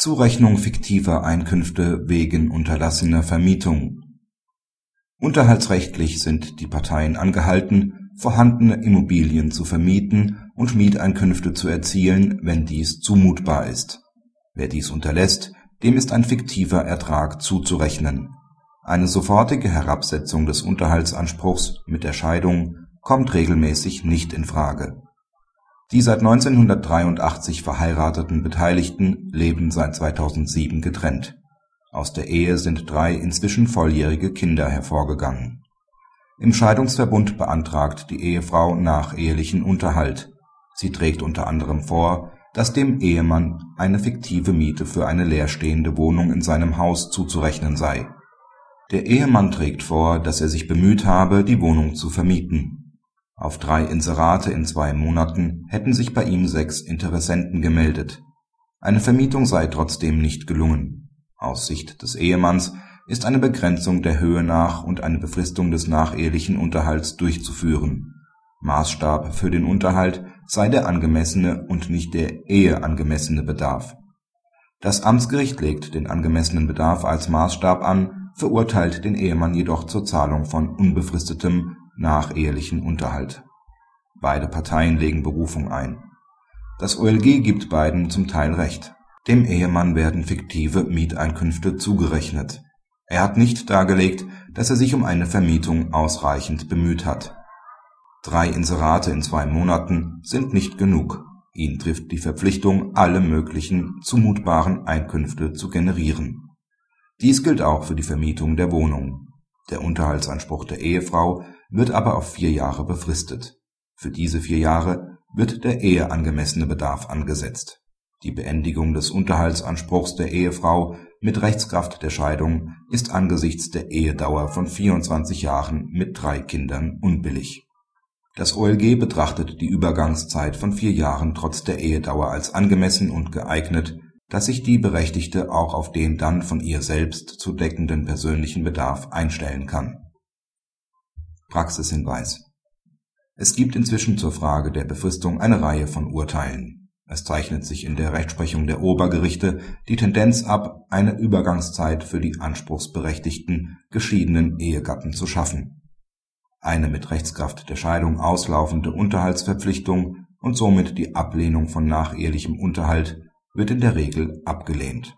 Zurechnung fiktiver Einkünfte wegen unterlassener Vermietung Unterhaltsrechtlich sind die Parteien angehalten, vorhandene Immobilien zu vermieten und Mieteinkünfte zu erzielen, wenn dies zumutbar ist. Wer dies unterlässt, dem ist ein fiktiver Ertrag zuzurechnen. Eine sofortige Herabsetzung des Unterhaltsanspruchs mit der Scheidung kommt regelmäßig nicht in Frage. Die seit 1983 verheirateten Beteiligten leben seit 2007 getrennt. Aus der Ehe sind drei inzwischen volljährige Kinder hervorgegangen. Im Scheidungsverbund beantragt die Ehefrau nachehelichen Unterhalt. Sie trägt unter anderem vor, dass dem Ehemann eine fiktive Miete für eine leerstehende Wohnung in seinem Haus zuzurechnen sei. Der Ehemann trägt vor, dass er sich bemüht habe, die Wohnung zu vermieten. Auf drei Inserate in zwei Monaten hätten sich bei ihm sechs Interessenten gemeldet. Eine Vermietung sei trotzdem nicht gelungen aus Sicht des Ehemanns ist eine Begrenzung der Höhe nach und eine Befristung des nachehelichen Unterhalts durchzuführen. Maßstab für den Unterhalt sei der angemessene und nicht der eheangemessene Bedarf. Das Amtsgericht legt den angemessenen Bedarf als Maßstab an, verurteilt den Ehemann jedoch zur Zahlung von unbefristetem nachehelichen Unterhalt. Beide Parteien legen Berufung ein. Das OLG gibt beiden zum Teil Recht dem Ehemann werden fiktive Mieteinkünfte zugerechnet. Er hat nicht dargelegt, dass er sich um eine Vermietung ausreichend bemüht hat. Drei Inserate in zwei Monaten sind nicht genug. Ihn trifft die Verpflichtung, alle möglichen zumutbaren Einkünfte zu generieren. Dies gilt auch für die Vermietung der Wohnung. Der Unterhaltsanspruch der Ehefrau wird aber auf vier Jahre befristet. Für diese vier Jahre wird der eheangemessene Bedarf angesetzt die Beendigung des Unterhaltsanspruchs der Ehefrau mit Rechtskraft der Scheidung ist angesichts der Ehedauer von 24 Jahren mit drei Kindern unbillig. Das OLG betrachtet die Übergangszeit von vier Jahren trotz der Ehedauer als angemessen und geeignet, dass sich die Berechtigte auch auf den dann von ihr selbst zu deckenden persönlichen Bedarf einstellen kann. Praxishinweis Es gibt inzwischen zur Frage der Befristung eine Reihe von Urteilen es zeichnet sich in der Rechtsprechung der Obergerichte die Tendenz ab, eine Übergangszeit für die anspruchsberechtigten geschiedenen Ehegatten zu schaffen. Eine mit Rechtskraft der Scheidung auslaufende Unterhaltsverpflichtung und somit die Ablehnung von nachehelichem Unterhalt wird in der Regel abgelehnt